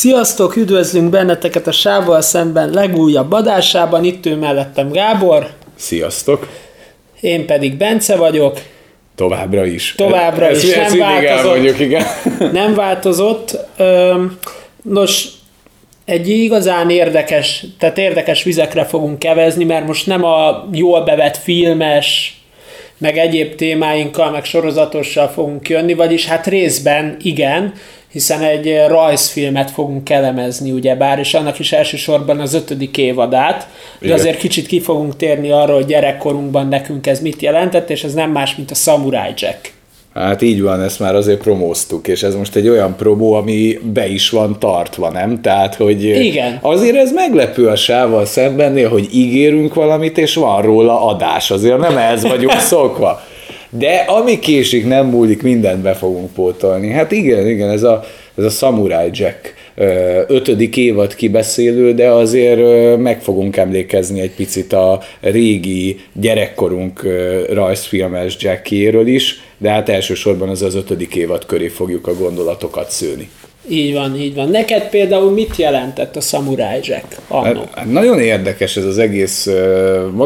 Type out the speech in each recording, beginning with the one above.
Sziasztok, üdvözlünk benneteket a Sávval szemben legújabb adásában. Itt ő mellettem Gábor, Sziasztok! én pedig Bence vagyok. Továbbra is. Továbbra Ez- is, ezt nem mindig változott. elmondjuk, igen. Nem változott. Nos, egy igazán érdekes, tehát érdekes vizekre fogunk kevezni, mert most nem a jól bevett filmes, meg egyéb témáinkkal, meg sorozatossal fogunk jönni, vagyis hát részben igen, hiszen egy eh, rajzfilmet fogunk elemezni, ugyebár, és annak is elsősorban az ötödik évadát, de Igen. azért kicsit ki fogunk térni arra, hogy gyerekkorunkban nekünk ez mit jelentett, és ez nem más, mint a Samurai Jack. Hát így van, ezt már azért promóztuk, és ez most egy olyan promó, ami be is van tartva, nem? Tehát, hogy Igen. azért ez meglepő a sávval szembennél, hogy ígérünk valamit, és van róla adás. Azért nem ehhez vagyunk szokva. De ami késik, nem múlik, mindent be fogunk pótolni. Hát igen, igen, ez a, ez a Samurai Jack ötödik évad kibeszélő, de azért meg fogunk emlékezni egy picit a régi gyerekkorunk rajzfilmes Jackie-ről is, de hát elsősorban az az ötödik évad köré fogjuk a gondolatokat szőni. Így van, így van. Neked például mit jelentett a Samurai Jack annó? Hát nagyon érdekes ez az egész,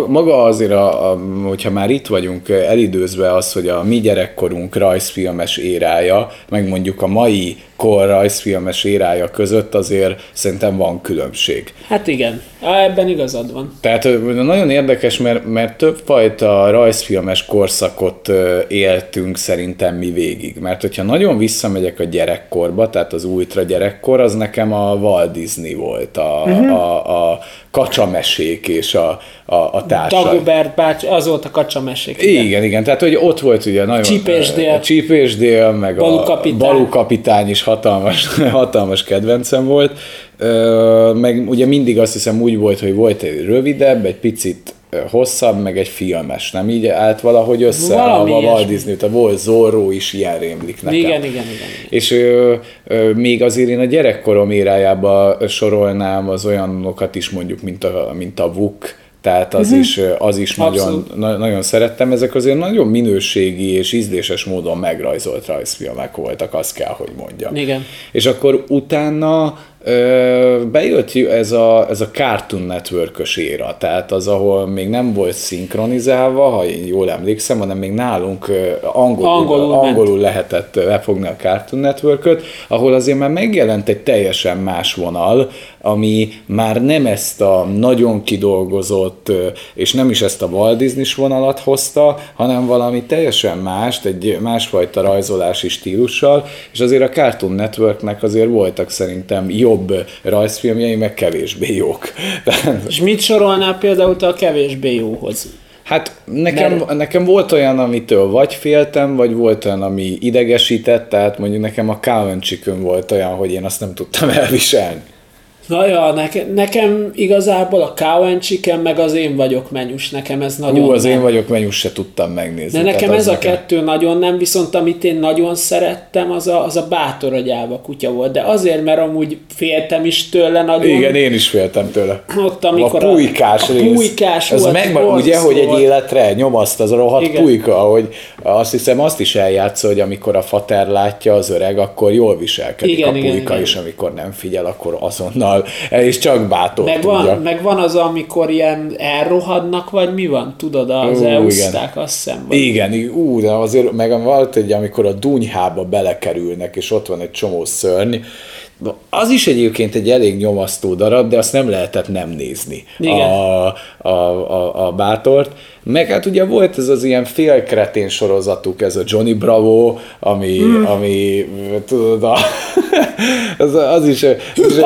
maga azért, a, a, hogyha már itt vagyunk elidőzve az, hogy a mi gyerekkorunk rajzfilmes érája, meg mondjuk a mai kor rajzfilmes érája között azért szerintem van különbség. Hát igen, ebben igazad van. Tehát nagyon érdekes, mert, mert többfajta rajzfilmes korszakot éltünk szerintem mi végig. Mert hogyha nagyon visszamegyek a gyerekkorba, tehát az ultra gyerekkor, az nekem a Walt Disney volt, a, uh-huh. a, a kacsamesék és a, a, a társai. Dagobert bácsi, az volt a kacsamesék. Igen. igen, igen, tehát hogy ott volt ugye nagyon... Csíp és Dél. a Csíp és Dél, meg Balú a kapitány is hatalmas, hatalmas kedvencem volt. Meg ugye mindig azt hiszem úgy volt, hogy volt egy rövidebb, egy picit hosszabb, meg egy filmes, nem így állt valahogy össze Valami a Walt. Disney, tehát volt Zorro is, ilyen rémlik nekem. Igen, igen, igen. igen. És ö, ö, még azért én a gyerekkorom érájába sorolnám az olyanokat is mondjuk, mint a, mint a Vuk, tehát az is, ö, az is nagyon, na, nagyon szerettem. Ezek azért nagyon minőségi és ízléses módon megrajzolt rajzfilmek voltak, azt kell, hogy mondjam. Igen. És akkor utána ö, bejött ez a, ez a Cartoon network éra, tehát az, ahol még nem volt szinkronizálva, ha én jól emlékszem, hanem még nálunk angolul, Angolul ment. angolul lehetett lefogni a Cartoon network ahol azért már megjelent egy teljesen más vonal, ami már nem ezt a nagyon kidolgozott, és nem is ezt a Walt disney vonalat hozta, hanem valami teljesen mást, egy másfajta rajzolási stílussal, és azért a Cartoon Networknek azért voltak szerintem jobb rajzfilmjei, meg kevésbé jók. És mit sorolnál például te a kevésbé jóhoz? Hát nekem, Mert- nekem volt olyan, amitől vagy féltem, vagy volt olyan, ami idegesített, tehát mondjuk nekem a Chicken volt olyan, hogy én azt nem tudtam elviselni. Na ja, neke, nekem igazából a Cow and Chicken, meg az én vagyok menyus, nekem ez nagyon Hú, az nem. én vagyok, menjus se tudtam megnézni. De nekem ez a kettő nagyon nem, viszont amit én nagyon szerettem, az a, az a bátor agyába kutya volt. De azért, mert amúgy féltem is tőle nagyon. Igen, én is féltem tőle. Ott, amikor a pulykás a, rész. a pulykás Ez volt, borzasztó ugye, hogy egy volt. életre nyomaszt az a rohadt Igen. pulyka, hogy azt hiszem azt is eljátsza, hogy amikor a fater látja az öreg, akkor jól viselkedik Igen, a igen, pulyka, igen. és amikor nem figyel, akkor azonnal, és csak bátor Meg tudja. van, meg van az, amikor ilyen elrohadnak, vagy mi van? Tudod, az Ó, elúszták, azt hiszem. Vagy... Igen, ú, de azért meg volt egy, amikor a dunyhába belekerülnek, és ott van egy csomó szörny, az is egyébként egy elég nyomasztó darab, de azt nem lehetett nem nézni Igen. a, a, a, a bátort. Meg hát ugye volt ez az ilyen félkretén sorozatuk, ez a Johnny Bravo, ami, Hmm. mm. ami tudod, a, az, az is, az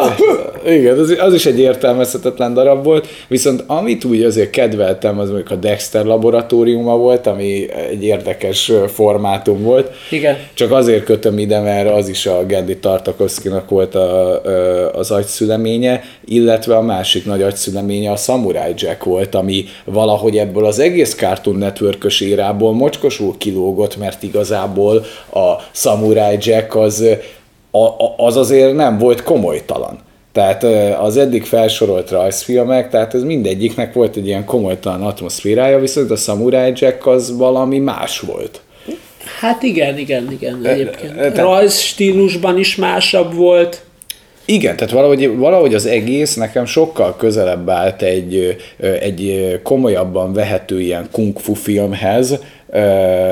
igen, az, az is egy értelmezhetetlen darab volt, viszont amit úgy azért kedveltem, az mondjuk a Dexter laboratóriuma volt, ami egy érdekes formátum volt. Igen. Csak azért kötöm ide, mert az is a Gendi Tartakovszkinak volt a, ö, az agyszüleménye, illetve a másik nagy agyszüleménye a Samurai Jack volt, ami valahogy ebből az egész Cartoon network érából mocskosul kilógott, mert igazából a Samurai Jack az, a, a- az azért nem volt komolytalan. Tehát az eddig felsorolt rajzfilmek, tehát ez mindegyiknek volt egy ilyen komolytalan atmoszférája, viszont a Samurai Jack az valami más volt. Hát igen, igen, igen, egyébként. e- Rajz stílusban is másabb volt. Igen, tehát valahogy, valahogy az egész nekem sokkal közelebb állt egy, egy komolyabban vehető ilyen kung fu filmhez,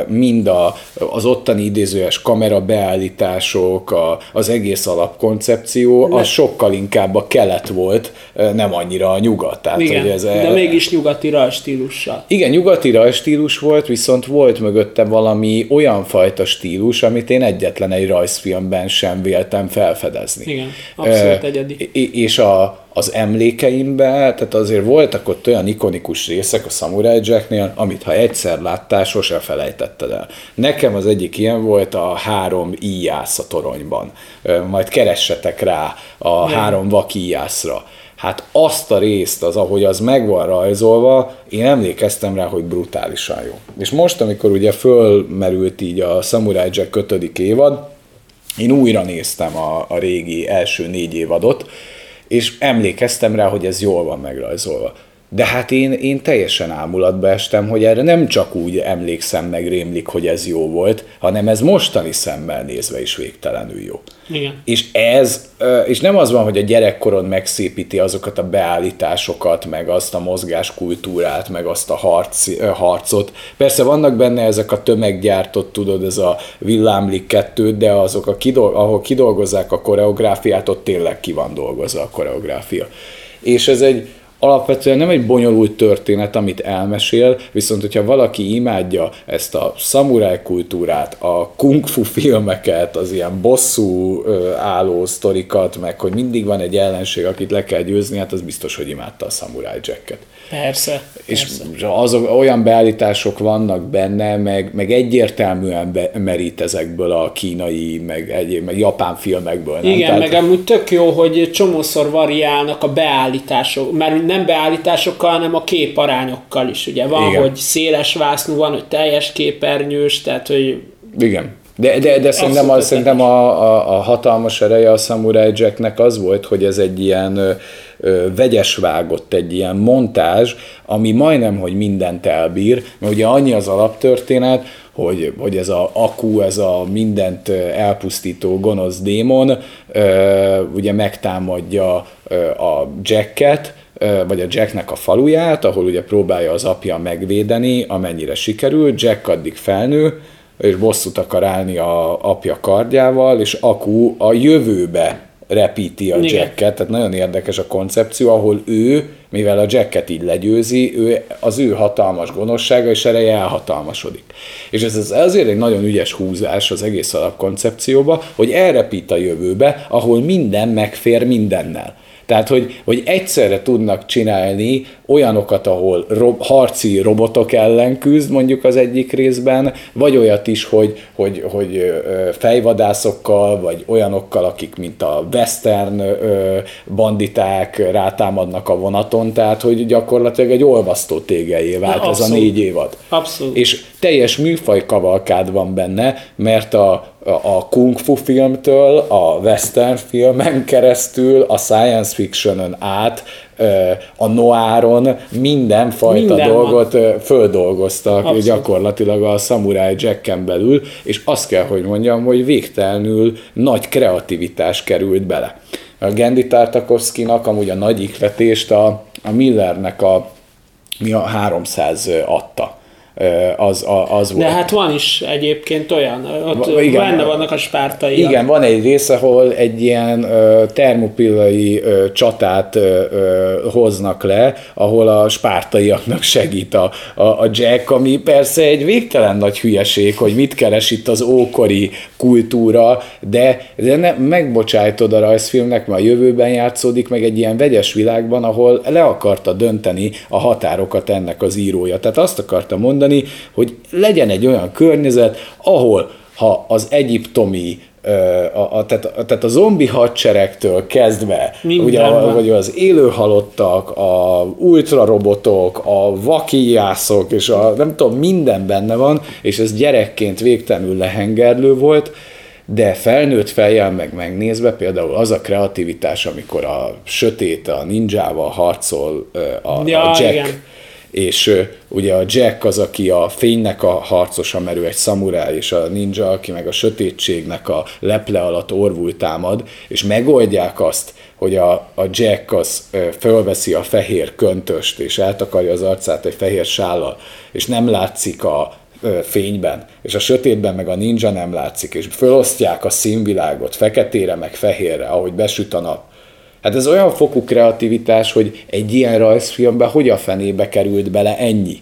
mind a, az ottani idézőes kamera beállítások, a, az egész alapkoncepció, az sokkal inkább a kelet volt, nem annyira a nyugat. Tehát, Igen, hogy ez de mégis nyugati rajstílussal. Igen, nyugati rajstílus volt, viszont volt mögötte valami olyan fajta stílus, amit én egyetlen egy rajzfilmben sem véltem felfedezni. Igen, abszolút egyedi. És a, az emlékeimben, tehát azért voltak ott olyan ikonikus részek a Samurai Jacknél, amit ha egyszer láttál, sose felejtetted el. Nekem az egyik ilyen volt a három íjász a toronyban. Majd keressetek rá a Nem. három vakíjászra. Hát azt a részt, az, ahogy az meg van rajzolva, én emlékeztem rá, hogy brutálisan jó. És most, amikor ugye fölmerült így a Samurai Jack 5. évad, én újra néztem a, a régi első négy évadot, és emlékeztem rá, hogy ez jól van megrajzolva. De hát én, én teljesen ámulatba estem, hogy erre nem csak úgy emlékszem meg rémlik, hogy ez jó volt, hanem ez mostani szemmel nézve is végtelenül jó. Igen. És ez, és nem az van, hogy a gyerekkoron megszépíti azokat a beállításokat, meg azt a mozgáskultúrát, meg azt a harc, harcot. Persze vannak benne ezek a tömeggyártott, tudod, ez a villámlik kettő, de azok, a kidol- ahol kidolgozzák a koreográfiát, ott tényleg ki van dolgozva a koreográfia. És ez egy, alapvetően nem egy bonyolult történet, amit elmesél, viszont hogyha valaki imádja ezt a szamuráj kultúrát, a kung fu filmeket, az ilyen bosszú álló sztorikat, meg hogy mindig van egy ellenség, akit le kell győzni, hát az biztos, hogy imádta a szamuráj jacket. Persze. És azok, olyan beállítások vannak benne, meg, meg egyértelműen be, merít ezekből a kínai, meg, egy, meg japán filmekből. Nem? Igen, Tehát... meg amúgy tök jó, hogy csomószor variálnak a beállítások, mert nem beállításokkal, hanem a képarányokkal is. Ugye van, Igen. hogy széles vásznú van, hogy teljes képernyős, tehát hogy igen. De, de, de szerintem, a, szerintem a, a, a hatalmas ereje a Samurai Jacknek az volt, hogy ez egy ilyen ö, ö, vegyes vágott, egy ilyen montázs, ami majdnem, hogy mindent elbír, mert ugye annyi az alaptörténet, hogy, hogy ez a Aku, ez a mindent elpusztító gonosz démon, ö, ugye megtámadja ö, a Jacket, vagy a Jacknek a faluját, ahol ugye próbálja az apja megvédeni, amennyire sikerül, Jack addig felnő, és bosszút akar állni a apja kardjával, és Aku a jövőbe repíti a Igen. Jacket, tehát nagyon érdekes a koncepció, ahol ő, mivel a Jacket így legyőzi, ő, az ő hatalmas gonoszsága és ereje elhatalmasodik. És ez azért egy nagyon ügyes húzás az egész alapkoncepcióba, hogy elrepít a jövőbe, ahol minden megfér mindennel. Tehát, hogy, hogy egyszerre tudnak csinálni olyanokat, ahol ro- harci robotok ellen küzd mondjuk az egyik részben, vagy olyat is, hogy, hogy, hogy fejvadászokkal, vagy olyanokkal, akik mint a western banditák rátámadnak a vonaton, tehát hogy gyakorlatilag egy olvasztó tégelyé vált ez a négy évad. Abszolút. És teljes műfaj kavalkád van benne, mert a, a kung fu filmtől, a western filmen keresztül, a science fictionön át, a noáron mindenfajta Minden dolgot van. földolgoztak Abszolút. gyakorlatilag a Samurai Jacken belül, és azt kell, hogy mondjam, hogy végtelenül nagy kreativitás került bele. A Gendi Tartakovsky-nak amúgy a nagy ikletést a, a Millernek a mi a 300 adta az, az volt. De hát van is egyébként olyan, ott Va, igen, benne vannak a spártai. Igen, van egy rész, ahol egy ilyen termopillai csatát hoznak le, ahol a spártaiaknak segít a, a, a Jack, ami persze egy végtelen nagy hülyeség, hogy mit keres itt az ókori kultúra, de, de ne, megbocsájtod a rajzfilmnek, mert a jövőben játszódik, meg egy ilyen vegyes világban, ahol le akarta dönteni a határokat ennek az írója. Tehát azt akarta mondani, mondani, hogy legyen egy olyan környezet, ahol ha az egyiptomi a, a, tehát, a, tehát a zombi hadseregtől kezdve, Minden ugye, vagy az élőhalottak, a ultrarobotok, a vakíjászok, és a nem tudom, minden benne van, és ez gyerekként végtelenül lehengerlő volt, de felnőtt fejjel meg megnézve például az a kreativitás, amikor a sötét, a ninjával harcol a, ja, a Jack, igen és ugye a Jack az, aki a fénynek a harcosa, mert ő egy szamuráj, és a ninja, aki meg a sötétségnek a leple alatt orvul támad, és megoldják azt, hogy a, a Jack az fölveszi a fehér köntöst, és eltakarja az arcát egy fehér sállal, és nem látszik a fényben, és a sötétben meg a ninja nem látszik, és fölosztják a színvilágot feketére meg fehérre, ahogy besüt a nap. Hát ez olyan fokú kreativitás, hogy egy ilyen rajzfilmbe hogy a fenébe került bele ennyi.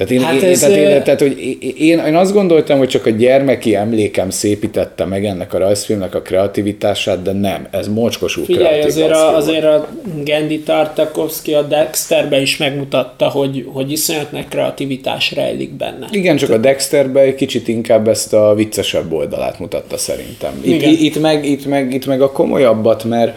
Tehát én, Hát én, ez, tehát, én, tehát hogy én, én azt gondoltam, hogy csak a gyermeki emlékem szépítette meg ennek a rajzfilmnek a kreativitását, de nem, ez mocskosú Figyelj, azért a, azért a Gendi Tartakovsky a Dexterbe is megmutatta, hogy, hogy iszonyat nagy kreativitás rejlik benne. Igen, csak a Dexterbe egy kicsit inkább ezt a viccesebb oldalát mutatta szerintem. Itt, itt, meg, itt, meg, itt meg a komolyabbat, mert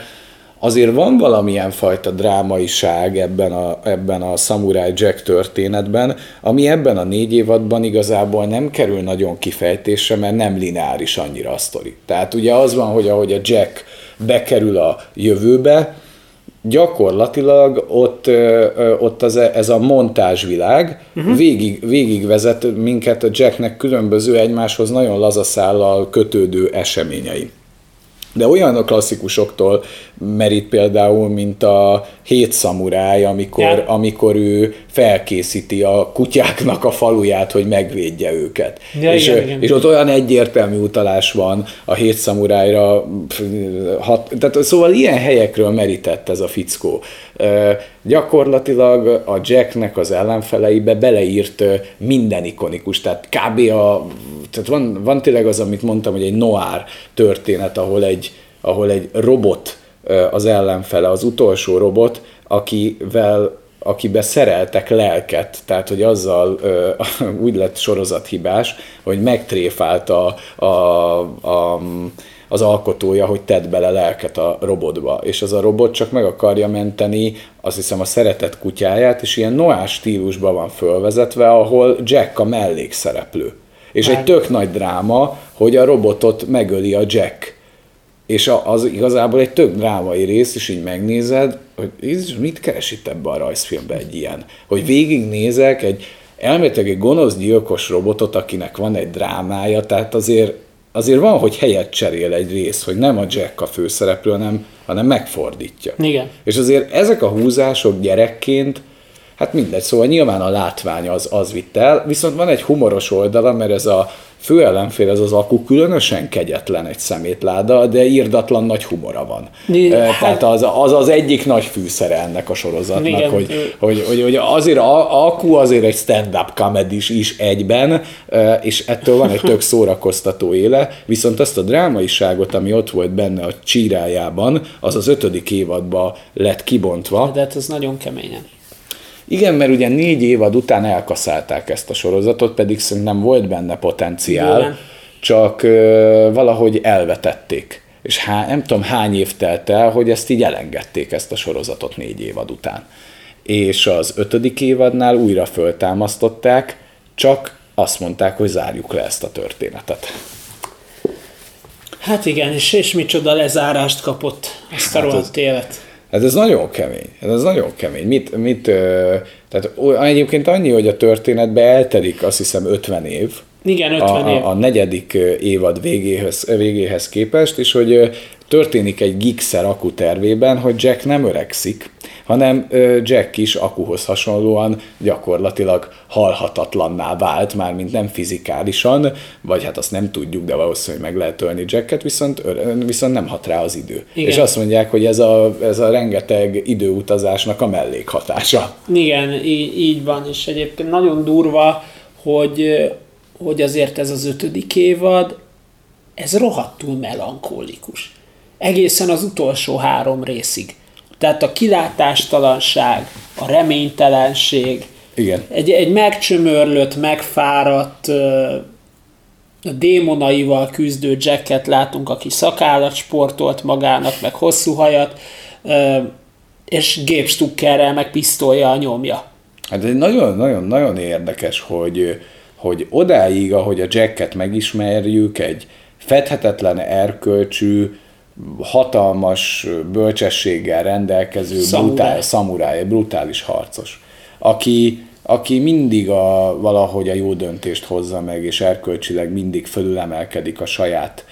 azért van valamilyen fajta drámaiság ebben a, ebben a Samurai Jack történetben, ami ebben a négy évadban igazából nem kerül nagyon kifejtésre, mert nem lineáris annyira a sztori. Tehát ugye az van, hogy ahogy a Jack bekerül a jövőbe, gyakorlatilag ott, ott az, e- ez a montázsvilág uh-huh. végig, végigvezet minket a Jacknek különböző egymáshoz nagyon lazaszállal kötődő eseményei. De olyan a klasszikusoktól merít például, mint a hét szamuráj, amikor, Ja. amikor ő felkészíti a kutyáknak a faluját, hogy megvédje őket. Ja, és, igen, igen. és ott olyan egyértelmű utalás van a hét szamurájra, hat, tehát szóval ilyen helyekről merített ez a fickó. Gyakorlatilag a Jacknek az ellenfeleibe beleírt minden ikonikus, tehát kb. a, tehát van, van tényleg az, amit mondtam, hogy egy noir történet, ahol egy, ahol egy robot az ellenfele, az utolsó robot, akivel akibe szereltek lelket, tehát hogy azzal ö, úgy lett sorozathibás, hogy megtréfált a, a, a, az alkotója, hogy tedd bele lelket a robotba, és az a robot csak meg akarja menteni, azt hiszem a szeretett kutyáját, és ilyen noás stílusban van fölvezetve, ahol Jack a mellékszereplő. És egy tök nagy dráma, hogy a robotot megöli a Jack. És az igazából egy tök drámai rész, és így megnézed, hogy mit keres itt ebbe a rajzfilmbe egy ilyen? Hogy végignézek egy elméletileg egy gonosz gyilkos robotot, akinek van egy drámája, tehát azért, azért van, hogy helyet cserél egy rész, hogy nem a Jack a főszereplő, hanem, hanem megfordítja. Igen. És azért ezek a húzások gyerekként, hát mindegy, szóval nyilván a látvány az, az vitt el, viszont van egy humoros oldala, mert ez a fő ellenfél, ez az aku különösen kegyetlen egy szemétláda, de írdatlan nagy humora van. Eh, hát- Tehát az, az az egyik nagy fűszere ennek a sorozatnak, Igen, hogy, hogy, hogy, hogy azért a, Aku azért egy stand-up comedy is egyben, eh, és ettől van egy tök szórakoztató éle, viszont azt a drámaiságot, ami ott volt benne a csírájában, az az ötödik évadban lett kibontva. De hát ez nagyon keményen. Igen, mert ugye négy évad után elkaszálták ezt a sorozatot, pedig szerintem volt benne potenciál, Bőven. csak ö, valahogy elvetették. És há, nem tudom hány év telt el, hogy ezt így elengedték ezt a sorozatot négy évad után. És az ötödik évadnál újra föltámasztották, csak azt mondták, hogy zárjuk le ezt a történetet. Hát igen, és, és micsoda lezárást kapott ezt a Hát rohadt évet. Hát ez nagyon kemény. Hát ez nagyon kemény. Mit, mit, tehát egyébként annyi, hogy a történetbe eltelik azt hiszem 50 év, Igen, 50 a, év. a, a negyedik évad végéhez, végéhez képest, és hogy történik egy gigszer Aku tervében, hogy Jack nem öregszik, hanem Jack is Akuhoz hasonlóan gyakorlatilag halhatatlanná vált, mármint nem fizikálisan, vagy hát azt nem tudjuk, de valószínűleg meg lehet ölni Jacket, viszont, viszont nem hat rá az idő. Igen. És azt mondják, hogy ez a, ez a rengeteg időutazásnak a mellékhatása. Igen, így, így van, és egyébként nagyon durva, hogy, hogy azért ez az ötödik évad, ez rohadtul melankólikus. Egészen az utolsó három részig. Tehát a kilátástalanság, a reménytelenség, Igen. egy, egy megcsömörlött, megfáradt, a démonaival küzdő Jacket látunk, aki szakállat sportolt magának, meg hosszú hajat, és gépstukkerrel, meg pisztolyjal nyomja. Hát ez nagyon-nagyon-nagyon érdekes, hogy, hogy odáig, ahogy a Jacket megismerjük, egy fedhetetlen erkölcsű, hatalmas bölcsességgel rendelkező Szamuráj. brutál, szamuráj, brutális harcos. aki, aki mindig a, valahogy a jó döntést hozza meg, és erkölcsileg mindig fölülemelkedik a saját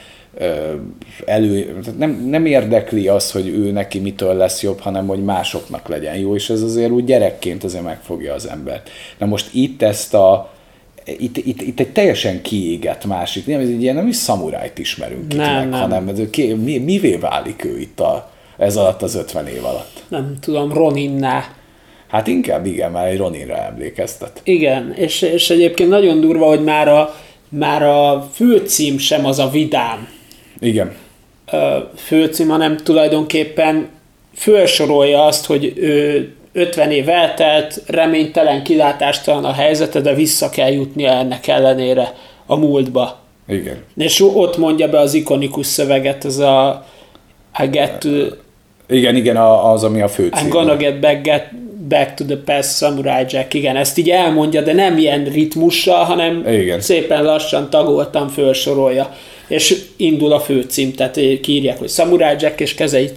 elő, nem, nem érdekli az, hogy ő neki mitől lesz jobb, hanem hogy másoknak legyen jó, és ez azért úgy gyerekként azért megfogja az embert. Na most itt ezt a, itt, itt, itt egy teljesen kiégett másik, nem, ez egy ilyen, nem is szamurájt ismerünk nem, itt meg, nem. hanem ez, ki, mi, mivé válik ő itt a, ez alatt az 50 év alatt? Nem tudom, Roninná. Hát inkább igen, már egy Roninra emlékeztet. Igen, és, és egyébként nagyon durva, hogy már a, már a főcím sem az a vidám. Igen. Főcím, hanem tulajdonképpen felsorolja azt, hogy ő 50 év eltelt, reménytelen, kilátástalan a helyzete, de vissza kell jutnia ennek ellenére a múltba. Igen. És ott mondja be az ikonikus szöveget, ez a I get to... Igen, igen, az, ami a fő I'm gonna get back, get back to the past Samurai Jack. Igen, ezt így elmondja, de nem ilyen ritmussal, hanem igen. szépen lassan tagoltam felsorolja. És indul a főcím, tehát kiírják, hogy Samurai Jack, és kezeit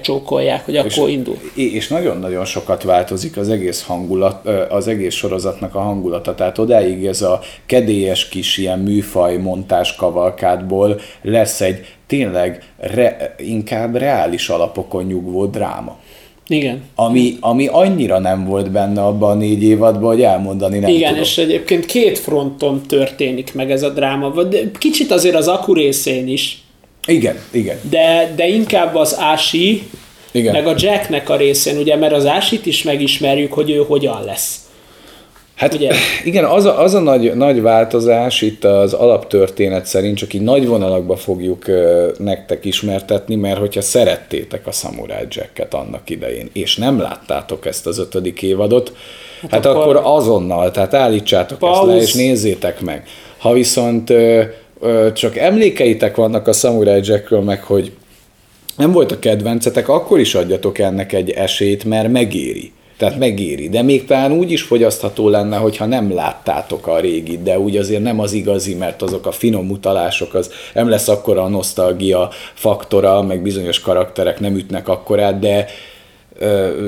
csókolják, hogy akkor és, indul. És nagyon-nagyon sokat változik az egész hangulat, az egész sorozatnak a hangulata. Tehát odáig ez a kedélyes kis ilyen műfaj montás kavalkádból lesz egy tényleg re, inkább reális alapokon nyugvó dráma. Igen. Ami, ami annyira nem volt benne abban a négy évadban, hogy elmondani nem Igen, tudom. és egyébként két fronton történik meg ez a dráma. De kicsit azért az Aku részén is, igen, igen. De, de inkább az Ási, igen. meg a Jacknek a részén, ugye, mert az Ásit is megismerjük, hogy ő hogyan lesz. Hát ugye? igen, az a, az a nagy, nagy változás itt az alaptörténet szerint csak így nagy vonalakba fogjuk nektek ismertetni, mert hogyha szerettétek a Samurai Jacket annak idején, és nem láttátok ezt az ötödik évadot, hát, hát akkor, akkor azonnal, tehát állítsátok Pauz. ezt le, és nézzétek meg. Ha viszont csak emlékeitek vannak a Samurai Jackről, meg hogy nem volt a kedvencetek, akkor is adjatok ennek egy esélyt, mert megéri. Tehát megéri. De még talán úgy is fogyasztható lenne, hogyha nem láttátok a régit, de úgy azért nem az igazi, mert azok a finom utalások, az nem lesz akkora a nosztalgia faktora, meg bizonyos karakterek nem ütnek akkorát, de,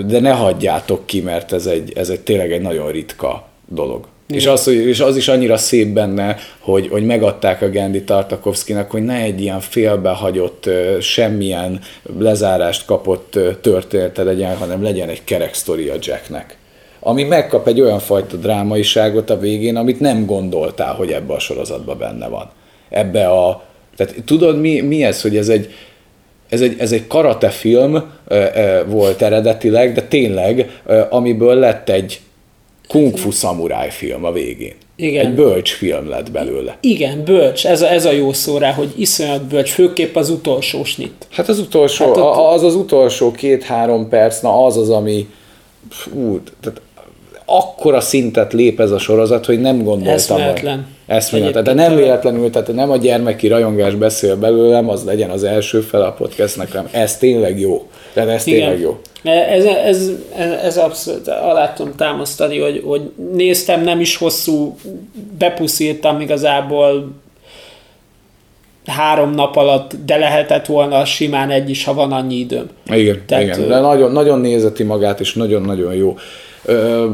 de ne hagyjátok ki, mert ez egy, ez egy tényleg egy nagyon ritka dolog. És az, és az is annyira szép benne, hogy, hogy megadták a Gendi Tartakovszkinak, hogy ne egy ilyen félbehagyott, semmilyen lezárást kapott története legyen, hanem legyen egy kerek sztori a Jacknek. Ami megkap egy olyan fajta drámaiságot a végén, amit nem gondoltál, hogy ebbe a sorozatban benne van. Ebbe a... Tehát tudod, mi, mi ez, hogy ez egy, ez egy, ez egy karate film volt eredetileg, de tényleg, amiből lett egy, kung fu szamuráj film a végén. Igen. Egy bölcs film lett belőle. Igen, bölcs. Ez a, ez a jó szó rá, hogy iszonyat bölcs, főképp az utolsó snit. Hát az utolsó, hát ott... az az utolsó két-három perc, na az az, ami fú, tehát akkora szintet lép ez a sorozat, hogy nem gondoltam. Eszméletlen. Eszméletlen. Tehát nem véletlenül, tehát nem a gyermeki rajongás beszél belőlem, az legyen az első fel a podcastnek, hanem ez tényleg jó. Tehát ez Igen. tényleg jó. Ez, ez, ez, ez abszolút alá tudom támasztani, hogy, hogy néztem, nem is hosszú, bepuszítam igazából három nap alatt, de lehetett volna simán egy is, ha van annyi időm. Igen, Tehát, igen. de nagyon, nagyon nézeti magát, és nagyon-nagyon jó. Ö,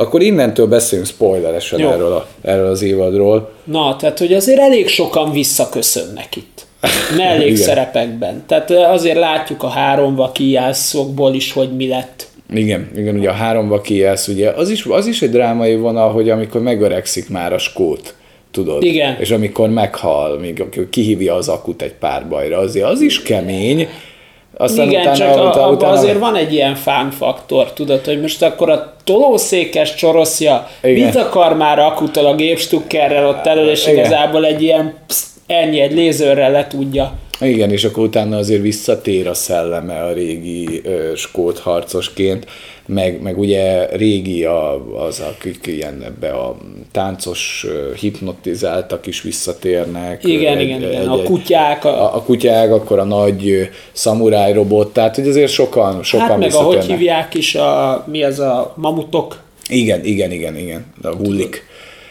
akkor innentől beszélünk spoileresen erről, a, erről az évadról. Na, tehát hogy azért elég sokan visszaköszönnek itt mellékszerepekben. Tehát azért látjuk a három vakijászokból is, hogy mi lett. Igen, igen, ugye a három vakijász, ugye az is, az is egy drámai vonal, hogy amikor megöregszik már a skót, tudod? Igen. És amikor meghal, még kihívja az akut egy párbajra, azért az is kemény, aztán Igen, utána, csak utána, a, utána, azért van egy ilyen fánfaktor, tudod, hogy most akkor a tolószékes csoroszja Igen. mit akar már akutól a gépstukkerrel ott elő, és Igen. igazából egy ilyen psz, ennyi, egy lézőrrel le tudja. Igen, és akkor utána azért visszatér a szelleme a régi ö, skót harcosként, meg, meg ugye régi a, az, akik ilyen ebbe a táncos hipnotizáltak is visszatérnek. Igen, egy, igen, egy, igen. A kutyák. A... a, a kutyák, akkor a nagy szamuráj robot, tehát hogy azért sokan, sokan Hát meg ahogy hívják is, a, mi az a mamutok? Igen, igen, igen, igen, a hullik.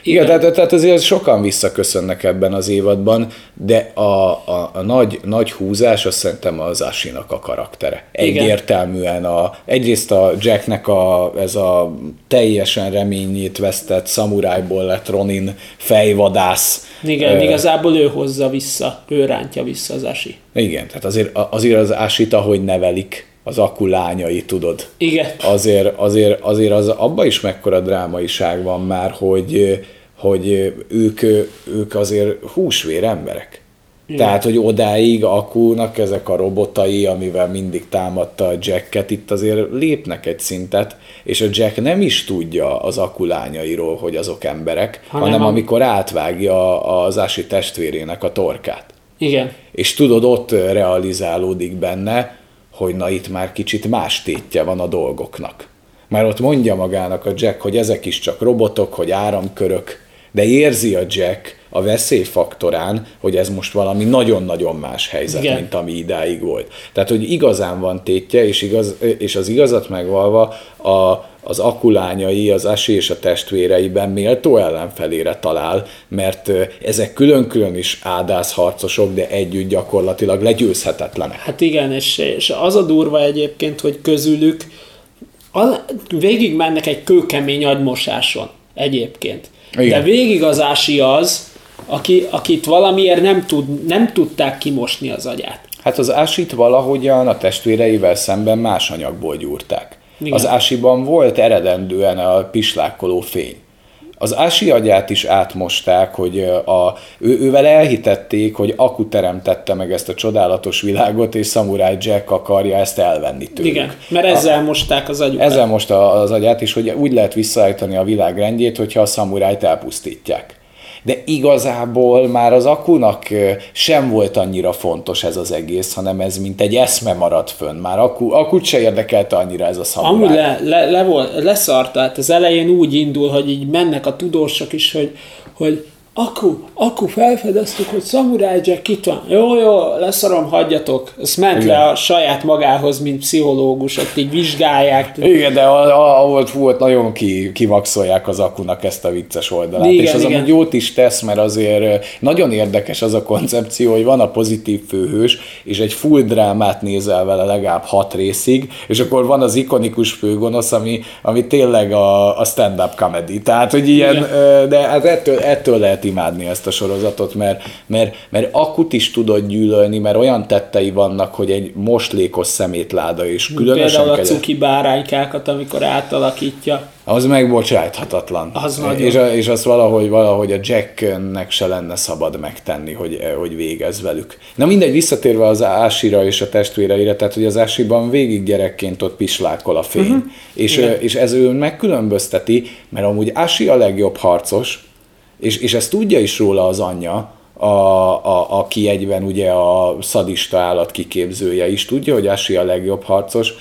Igen, tehát, tehát azért sokan visszaköszönnek ebben az évadban, de a, a, a nagy, nagy húzás azt szerintem az Asinak a karaktere. Egyértelműen a, egyrészt a Jacknek a, ez a teljesen reményét vesztett szamurájból lett Ronin fejvadász. Igen, Ö, igazából ő hozza vissza, ő rántja vissza az Asi. Igen, tehát azért, azért az Asit, ahogy nevelik, az akku lányai, tudod. Igen. Azért, azért, azért az, abban is mekkora drámaiság van már, hogy, hogy ők, ők azért húsvér emberek. Igen. Tehát, hogy odáig Akúnak ezek a robotai, amivel mindig támadta a Jacket, itt azért lépnek egy szintet, és a Jack nem is tudja az akulányairól, hogy azok emberek, Hanem hanem, a- amikor átvágja az Ási testvérének a torkát. Igen. És tudod, ott realizálódik benne, hogy na itt már kicsit más tétje van a dolgoknak. Már ott mondja magának a Jack, hogy ezek is csak robotok, hogy áramkörök, de érzi a Jack a veszélyfaktorán, hogy ez most valami nagyon-nagyon más helyzet, Igen. mint ami idáig volt. Tehát, hogy igazán van tétje, és, igaz, és az igazat megvalva a, az akulányai, az Asi és a testvéreiben méltó ellenfelére talál, mert ezek külön-külön is ádászharcosok, de együtt gyakorlatilag legyőzhetetlenek. Hát igen, és, és az a durva egyébként, hogy közülük végig mennek egy kőkemény agymosáson egyébként. Igen. De végig az Ási az, aki, akit valamiért nem, tud, nem tudták kimosni az agyát. Hát az Ásit valahogyan a testvéreivel szemben más anyagból gyúrták. Igen. Az Ásiban volt eredendően a pislákoló fény. Az Ási agyát is átmosták, hogy a, ő, ővel elhitették, hogy Aku teremtette meg ezt a csodálatos világot, és Samurai Jack akarja ezt elvenni tőlük. Igen, mert ezzel mosták az agyukat. Ezzel most a- az agyát is, hogy úgy lehet visszaállítani a világ rendjét, hogyha a szamurájt elpusztítják. De igazából már az akunak sem volt annyira fontos ez az egész, hanem ez mint egy eszme maradt fönn. Már aku, akut se érdekelte annyira ez a Amúgy szamuráj. le, le, le volt, leszart, tehát az elején úgy indul, hogy így mennek a tudósok is, hogy, hogy Aku, Aku, felfedeztük, hogy Samurai Jack itt van. Jó, jó, leszarom, hagyjatok. Ezt ment Igen. le a saját magához, mint pszichológus, ott így vizsgálják. Igen, de a, a, a volt, volt nagyon ki, kivaxolják az akunak ezt a vicces oldalát. Igen, és az igen. amúgy jót is tesz, mert azért nagyon érdekes az a koncepció, hogy van a pozitív főhős, és egy full drámát nézel vele legalább hat részig, és akkor van az ikonikus főgonosz, ami, ami tényleg a, a stand-up comedy. Tehát, hogy ilyen, Igen. de hát ettől, ettől lehet imádni ezt a sorozatot, mert, mert, mert akut is tudod gyűlölni, mert olyan tettei vannak, hogy egy moslékos szemétláda, és különösen Például a kegyes- cuki báránykákat, amikor átalakítja. az megbocsájthatatlan. Az nagyon. és, a, és azt valahogy, valahogy a Jacknek se lenne szabad megtenni, hogy, hogy végez velük. Na mindegy, visszatérve az Ásira és a testvéreire, tehát hogy az Ásiban végig gyerekként ott pislákol a fény. Uh-huh. És, Igen. és ez ő megkülönbözteti, mert amúgy Ási a legjobb harcos, és, és ezt tudja is róla az anyja, a, a, aki egyben ugye a szadista állat kiképzője is tudja, hogy Ási a legjobb harcos,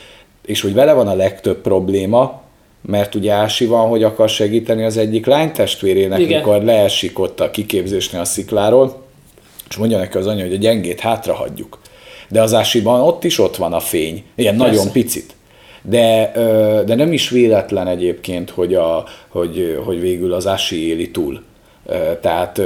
és hogy vele van a legtöbb probléma, mert ugye Ási van, hogy akar segíteni az egyik lánytestvérének, Igen. mikor leesik ott a kiképzésnél a szikláról, és mondja neki az anya, hogy a gyengét hátra hagyjuk. De az Ásiban ott is ott van a fény, ilyen Persze. nagyon picit. De, de nem is véletlen egyébként, hogy, a, hogy, hogy végül az Ási éli túl. Tehát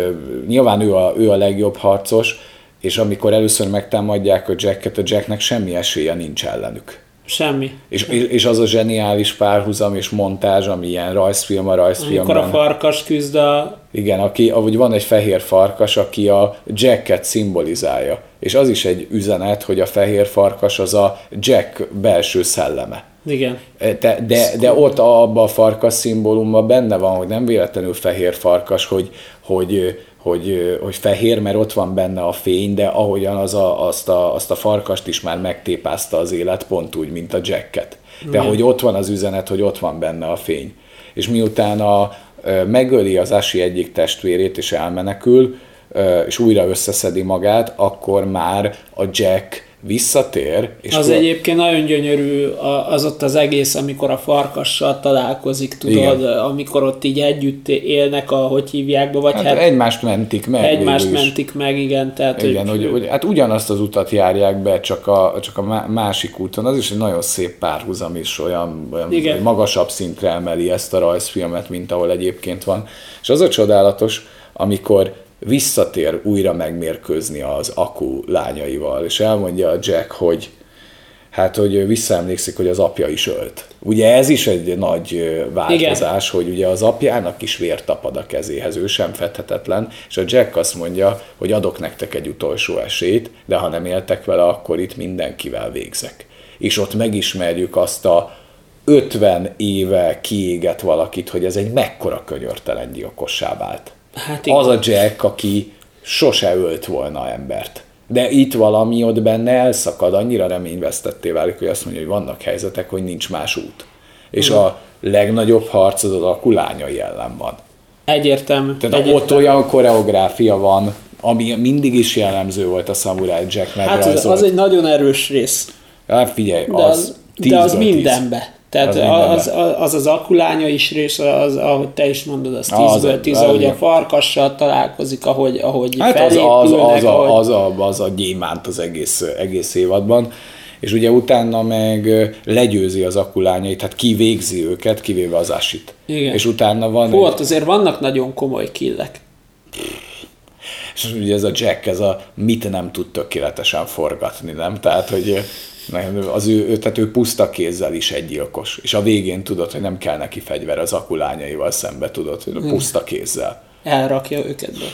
nyilván ő a, ő a legjobb harcos, és amikor először megtámadják a Jacket, a Jacknek semmi esélye nincs ellenük. Semmi. És, és az a zseniális párhuzam és montázs, ami ilyen rajzfilm a Amikor a rajzfilmben. farkas küzd a... Igen, aki, ahogy van egy fehér farkas, aki a Jacket szimbolizálja. És az is egy üzenet, hogy a fehér farkas az a Jack belső szelleme. Igen. De, de, de ott abban a farkas szimbólumban benne van, hogy nem véletlenül fehér farkas, hogy, hogy, hogy, hogy fehér, mert ott van benne a fény, de ahogyan az a, azt, a, azt a farkast is már megtépázta az élet, pont úgy, mint a Jacket. De Igen. hogy ott van az üzenet, hogy ott van benne a fény. És miután a, megöli az Asi egyik testvérét, és elmenekül, és újra összeszedi magát, akkor már a Jack visszatér, és az egyébként nagyon gyönyörű az ott az egész, amikor a farkassal találkozik, tudod, Igen. amikor ott így együtt élnek, a, hogy hívják be, vagy hát, hát egymást mentik meg. Egymást mentik meg, igen. Tehát, igen, hogy, hogy, hogy, hát ugyanazt az utat járják be, csak a, csak a másik úton. Az is egy nagyon szép párhuzam is, olyan, olyan igen. magasabb szintre emeli ezt a rajzfilmet, mint ahol egyébként van. És az a csodálatos, amikor visszatér újra megmérkőzni az Aku lányaival, és elmondja a Jack, hogy hát, hogy visszaemlékszik, hogy az apja is ölt. Ugye ez is egy nagy változás, Igen. hogy ugye az apjának is vér tapad a kezéhez, ő sem fedhetetlen, és a Jack azt mondja, hogy adok nektek egy utolsó esélyt, de ha nem éltek vele, akkor itt mindenkivel végzek. És ott megismerjük azt a 50 éve kiégett valakit, hogy ez egy mekkora könyörtelen gyilkossá vált. Hát az a Jack, aki sose ölt volna embert. De itt valami ott benne elszakad, annyira reményvesztetté válik, hogy azt mondja, hogy vannak helyzetek, hogy nincs más út. És uh-huh. a legnagyobb harc az a kulányai ellen van. Egyértelmű. Tehát egyértelmű. ott olyan koreográfia van, ami mindig is jellemző volt a Samurai Jack Hát az, az egy nagyon erős rész. Hát figyelj, de az, az de az mindenbe. Tehát az az, az, az akulánya is rész, az, ahogy te is mondod, az tízből tíz, ahogy a farkassal találkozik, ahogy, ahogy hát az, az, az, a, az, a, az a gyémánt az egész, egész évadban és ugye utána meg legyőzi az akulányait, tehát kivégzi őket, kivéve az asit. Igen. És utána van... Volt, egy... azért vannak nagyon komoly killek. És ugye ez a Jack, ez a mit nem tud tökéletesen forgatni, nem? Tehát, hogy az ő, tehát ő puszta kézzel is egy gyilkos. És a végén tudod, hogy nem kell neki fegyver az akulányaival szembe, tudod, hogy puszta kézzel. Elrakja őket be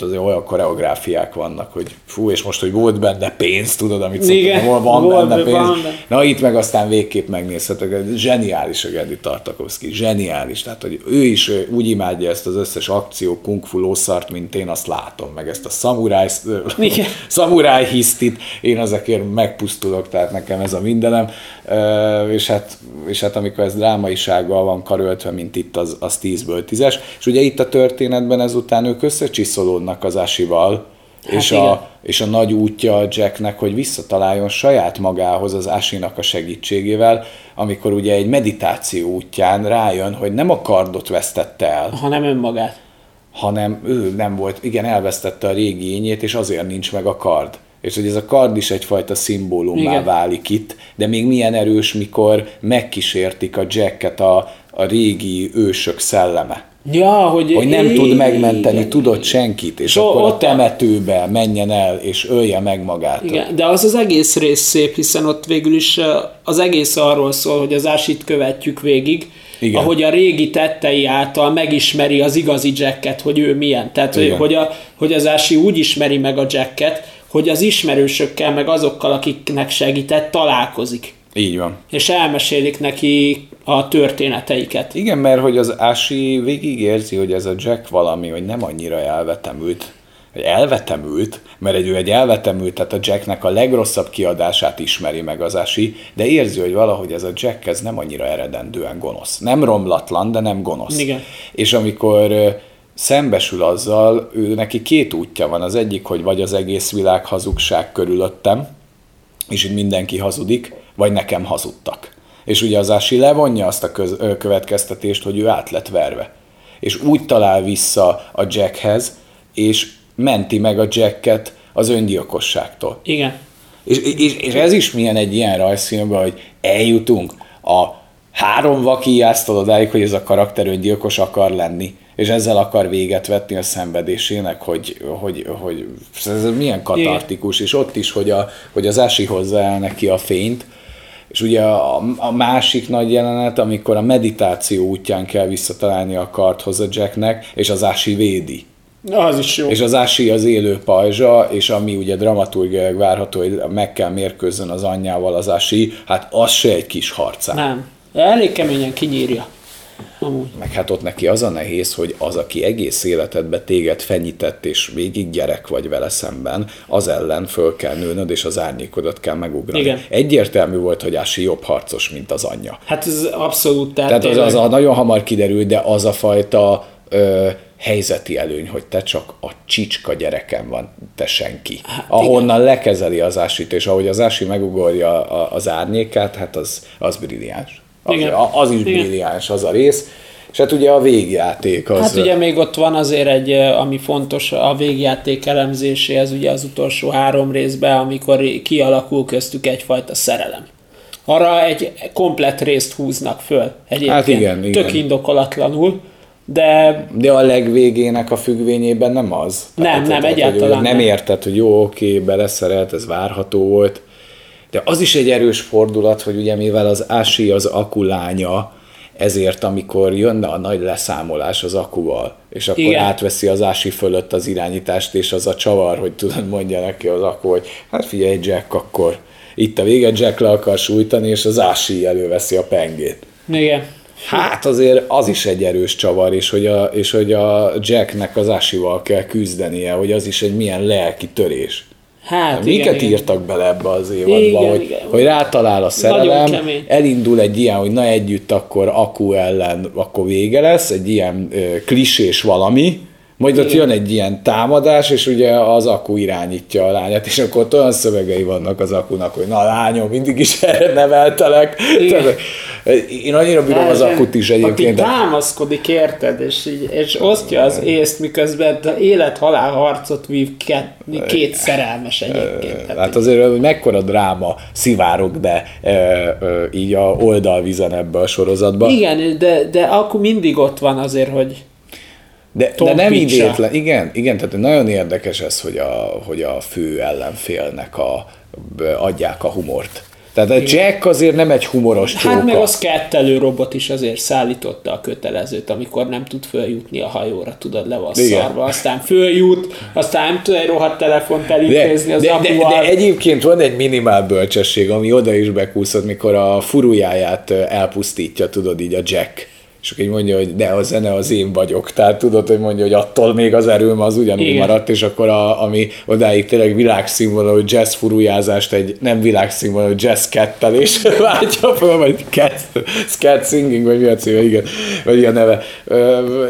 azért olyan koreográfiák vannak, hogy fú, és most, hogy volt benne pénz, tudod, amit Igen, szoktam, van volt, benne pénz. Van benne. Na itt meg aztán végképp megnézhetek, zseniális a Gendi Tartakovsky, zseniális, tehát hogy ő is úgy imádja ezt az összes akció, kung fu lószart, mint én azt látom, meg ezt a szamuráj, szamuráj hisztit, én ezekért megpusztulok, tehát nekem ez a mindenem, és hát, és hát amikor ez drámaisággal van karöltve, mint itt, az, az 10-ből 10-es, és ugye itt a történetben ezután ők összecsiszolják visszaszorulnak az Asival, hát és, a, és a nagy útja a Jacknek, hogy visszataláljon saját magához az Asinak a segítségével, amikor ugye egy meditáció útján rájön, hogy nem a kardot vesztette el. Hanem önmagát. Hanem ő nem volt, igen, elvesztette a régi ényét, és azért nincs meg a kard. És hogy ez a kard is egyfajta szimbólummá válik itt, de még milyen erős, mikor megkísértik a Jacket a, a régi ősök szelleme Ja, hogy, hogy nem tud megmenteni, igen, tudott senkit, és so, akkor a temetőbe menjen el, és ölje meg magát. Igen, de az az egész rész szép, hiszen ott végül is az egész arról szól, hogy az ásit követjük végig, igen. ahogy a régi tettei által megismeri az igazi Jacket, hogy ő milyen. Tehát, Igen. hogy, a, hogy az Ási úgy ismeri meg a Jacket, hogy az ismerősökkel, meg azokkal, akiknek segített, találkozik. Így van. És elmesélik neki a történeteiket. Igen, mert hogy az Ási végig érzi, hogy ez a Jack valami, hogy nem annyira elvetemült, hogy elvetemült, mert egy, ő egy elvetemült, tehát a Jacknek a legrosszabb kiadását ismeri meg az Ási, de érzi, hogy valahogy ez a Jack ez nem annyira eredendően gonosz. Nem romlatlan, de nem gonosz. Igen. És amikor szembesül azzal, ő neki két útja van. Az egyik, hogy vagy az egész világ hazugság körülöttem, és így mindenki hazudik, vagy nekem hazudtak. És ugye az Ási levonja azt a köz, ö, következtetést, hogy ő át lett verve. És úgy talál vissza a Jackhez, és menti meg a Jacket az öngyilkosságtól. Igen. És, és, és ez is milyen egy ilyen rajzfilmben, hogy eljutunk a három vakíjáztól odáig, hogy ez a karakter öngyilkos akar lenni, és ezzel akar véget vetni a szenvedésének, hogy, hogy, hogy ez milyen katartikus, Igen. és ott is, hogy, a, hogy az Ási hozza el neki a fényt, és ugye a, a másik nagy jelenet, amikor a meditáció útján kell visszatalálni a karthoz a Jacknek, és az Ási védi. Az is jó. És az Ási az élő pajzsa, és ami ugye dramaturgiailag várható, hogy meg kell mérkőzzön az anyjával az Ási, hát az se egy kis harcán. Nem. Elég keményen kinyírja. Amúgy. Meg hát ott neki az a nehéz, hogy az, aki egész életedbe téged fenyített, és végig gyerek vagy vele szemben, az ellen föl kell nőnöd, és az árnyékodat kell megugrani. Igen. Egyértelmű volt, hogy Ási jobb harcos, mint az anyja. Hát ez abszolút. Tehát, tehát az, az a nagyon hamar kiderült, de az a fajta ö, helyzeti előny, hogy te csak a csicska gyereken van, te senki. Hát, Ahonnan igen. lekezeli az ásit, és ahogy az ási megugorja az árnyékát, hát az, az brilliáns. Az, igen. az is brilliáns az a rész. És hát ugye a végjáték az... Hát ugye még ott van azért egy, ami fontos a végjáték elemzéséhez, ugye az utolsó három részben, amikor kialakul köztük egyfajta szerelem. Arra egy komplet részt húznak föl egyébként. Hát igen, igen. Tök indokolatlanul. De... De a legvégének a függvényében nem az. Nem, Tehát, nem, tehát, egyáltalán hogy nem. Nem érted, hogy jó, oké, beleszerelt, ez várható volt. De az is egy erős fordulat, hogy ugye mivel az Ási az akulánya, ezért amikor jönne a nagy leszámolás az akuval, és akkor Igen. átveszi az ási fölött az irányítást, és az a csavar, hogy tudod, mondja neki az aku, hogy hát figyelj Jack, akkor itt a vége, Jack le akar sújtani, és az ási előveszi a pengét. Igen. Hát azért az is egy erős csavar, és hogy a, és hogy a Jacknek az ásival kell küzdenie, hogy az is egy milyen lelki törés. Hát, Miket igen, írtak bele ebbe az évadba, igen, hogy, igen. hogy rátalál a szerelem, elindul egy ilyen, hogy na együtt akkor Aku ellen, akkor vége lesz, egy ilyen ö, klisés valami, majd ott jön egy ilyen támadás, és ugye az aku irányítja a lányát, és akkor ott olyan szövegei vannak az akunak, hogy na lányom, mindig is erre neveltelek. Tehát, én annyira bírom az akut is egyébként. Aki támaszkodik, érted, és, így, és osztja az észt, miközben élet-halál harcot vív két, két szerelmes egyébként. Hát azért, hogy mekkora dráma szivárok be e, e, így a oldalvizen ebbe a sorozatba. Igen, de, de akkor mindig ott van azért, hogy de, de nem idétlen, igen, igen, tehát nagyon érdekes ez, hogy a, hogy a fő ellenfélnek a, adják a humort. Tehát a Jack azért nem egy humoros csóka. Hát meg az kettelő robot is azért szállította a kötelezőt, amikor nem tud följutni a hajóra, tudod, le van szarva. Aztán följut, aztán nem tud egy rohadt telefont elintézni az de, de, de, de, egyébként van egy minimál bölcsesség, ami oda is bekúszott, mikor a furujáját elpusztítja, tudod, így a Jack és akkor így mondja, hogy de a zene az én vagyok. Tehát tudod, hogy mondja, hogy attól még az erőm az ugyanúgy Igen. maradt, és akkor a, ami odáig tényleg világszínvonalú jazz furujázást egy nem világszínvonalú jazz kettelés váltja fel, vagy cat, cat singing, vagy mi a címe, igen, vagy a neve.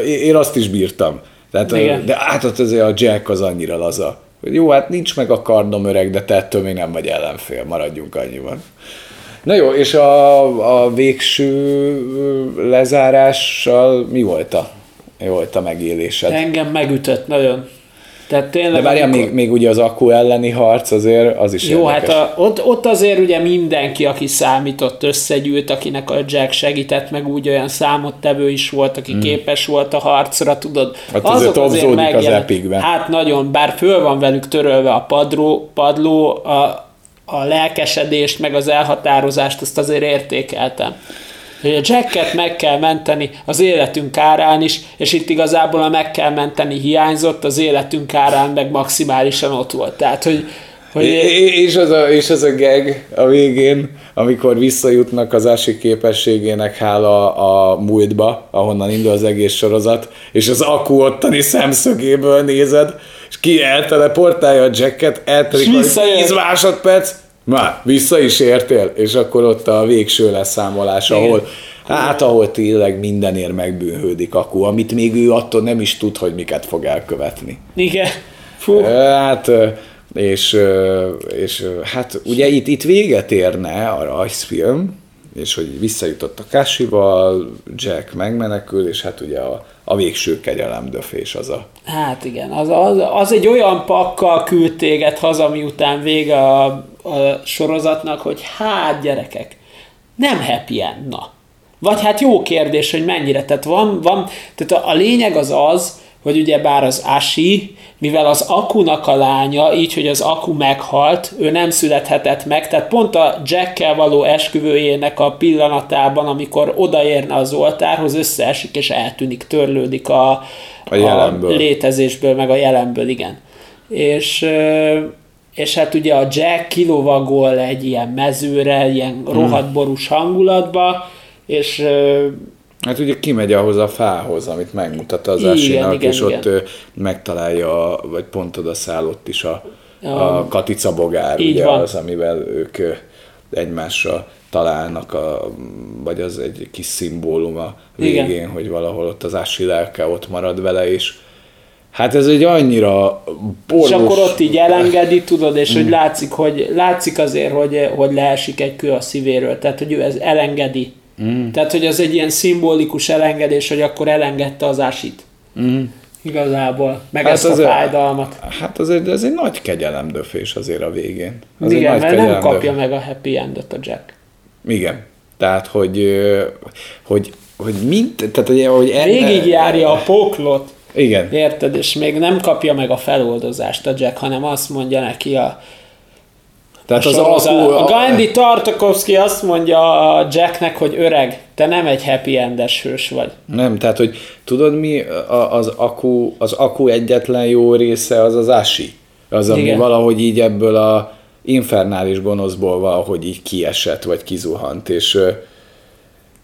Én azt is bírtam. Tehát, Igen. de átad azért a Jack az annyira laza. Jó, hát nincs meg a kardom öreg, de te ettől még nem vagy ellenfél, maradjunk annyiban. Na jó, és a, a végső lezárással mi volt a, mi volt a megélésed? Engem megütött nagyon. Tehát tényleg, De várjál, amikor... még, még ugye az akku elleni harc azért az is Jó, érdekes. hát a, ott, ott azért ugye mindenki, aki számított, összegyűlt, akinek a Jack segített, meg úgy olyan számottevő is volt, aki hmm. képes volt a harcra, tudod. Hát azok azért, azért az epikben. Hát nagyon, bár föl van velük törölve a padró, padló, a, a lelkesedést, meg az elhatározást, azt azért értékeltem. Hogy a Jacket meg kell menteni az életünk árán is, és itt igazából a meg kell menteni hiányzott, az életünk árán meg maximálisan ott volt. Tehát, hogy, hogy... És, az a, és az a gag a végén, amikor visszajutnak az ásik képességének hála a múltba, ahonnan indul az egész sorozat, és az akku ottani szemszögéből nézed, és ki elteleportálja a jacket, eltelik 10 másodperc, már vissza is értél, és akkor ott a végső leszámolás, Igen. ahol Hát ahol tényleg mindenért megbűnhődik Aku, amit még ő attól nem is tud, hogy miket fog elkövetni. Igen. Fú. Hát, és, és hát ugye itt, itt véget érne a rajzfilm, és hogy visszajutott a Kashival, Jack megmenekül, és hát ugye a, a végső kegyelemdöfés az a... Hát igen, az, az, az egy olyan pakkal küld téged haza, miután vége a, a sorozatnak, hogy hát gyerekek, nem happy end, na. Vagy hát jó kérdés, hogy mennyire. Tehát van, van tehát a, a lényeg az az, hogy ugye bár az Ashi, mivel az Akunak a lánya, így, hogy az Aku meghalt, ő nem születhetett meg, tehát pont a Jackkel való esküvőjének a pillanatában, amikor odaérne az oltárhoz, összeesik és eltűnik, törlődik a, a, a létezésből, meg a jelenből, igen. És és hát ugye a Jack kilovagol egy ilyen mezőre, ilyen hmm. rohadt borús hangulatba, és Hát ugye kimegy ahhoz a fához, amit megmutat az Asinak, és igen. ott megtalálja, vagy pont oda szállott is a, a, a katica bogár, ugye van. az, amivel ők egymásra találnak, a, vagy az egy kis szimbólum a végén, Igen. hogy valahol ott az ási lelke ott marad vele, és Hát ez egy annyira borús... És akkor ott így elengedi, tudod, és mm. hogy látszik, hogy látszik azért, hogy, hogy leesik egy kő a szívéről, tehát hogy ő ez elengedi. Mm. Tehát, hogy az egy ilyen szimbolikus elengedés, hogy akkor elengedte az ásit. Mm. Igazából. Meg hát ezt a fájdalmat. Hát az egy, ez egy nagy kegyelemdöfés azért a végén. Az Igen, mert nem kapja meg a happy endet a Jack. Igen. Tehát, hogy, hogy, hogy mint, tehát, hogy, hogy enne... járja a poklot. Igen. Érted? És még nem kapja meg a feloldozást a Jack, hanem azt mondja neki a tehát az az a, a Gandhi Tartakovsky azt mondja a Jacknek, hogy öreg, te nem egy happy endes hős vagy. Nem, tehát hogy tudod mi az aku, az aku egyetlen jó része az az Ashi. Az, ami Igen. valahogy így ebből a infernális gonoszból valahogy így kiesett, vagy kizuhant, és,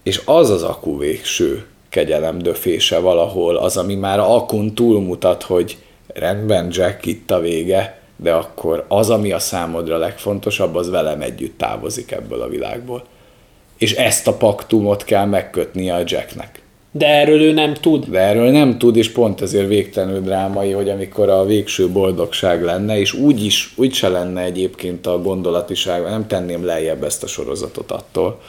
és az az aku végső kegyelem döfése valahol, az, ami már akun túlmutat, hogy rendben, Jack, itt a vége, de akkor az, ami a számodra legfontosabb, az velem együtt távozik ebből a világból. És ezt a paktumot kell megkötnie a Jacknek. De erről ő nem tud. De erről nem tud, és pont ezért végtelenül drámai, hogy amikor a végső boldogság lenne, és úgy is, úgy se lenne egyébként a gondolatiság, nem tenném lejjebb ezt a sorozatot attól,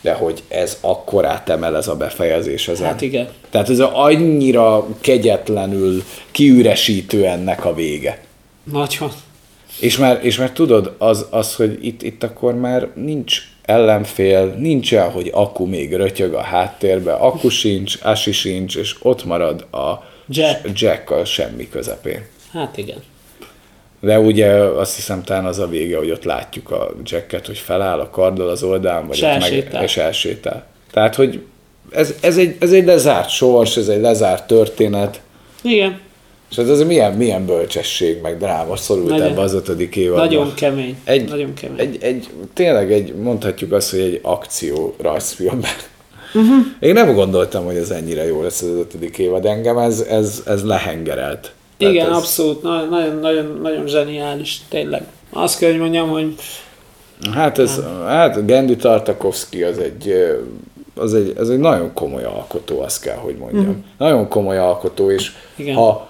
de hogy ez akkor átemel ez a befejezés ezen. Hát igen. Tehát ez annyira kegyetlenül kiüresítő ennek a vége. Nagyon. És már, és már tudod, az, az hogy itt, itt akkor már nincs ellenfél, nincs el, hogy akku még rötyög a háttérbe, akku sincs, Asi sincs, és ott marad a Jack, Jack a semmi közepén. Hát igen. De ugye azt hiszem talán az a vége, hogy ott látjuk a Jacket, hogy feláll a karddal az oldalán, vagy ott meg, és elsétál. Tehát, hogy ez, ez, egy, ez egy lezárt sors, ez egy lezárt történet. Igen. És ez, ez milyen, milyen bölcsesség, meg dráma szorult nagyon, ebbe az ötödik évadban. Nagyon kemény. Egy, nagyon kemény. Egy, egy, tényleg egy, mondhatjuk azt, hogy egy akció rajzfilmben. Uh-huh. Én nem gondoltam, hogy ez ennyire jó lesz az ötödik évad. Engem ez, ez, ez lehengerelt. Tehát Igen, ez... abszolút. Nagyon, nagyon, nagyon zseniális, tényleg. Azt kell, hogy mondjam, hogy... Hát ez, nem. hát Gendi Tartakovsky az egy, az egy, az egy nagyon komoly alkotó, azt kell, hogy mondjam. Uh-huh. Nagyon komoly alkotó, és Igen. ha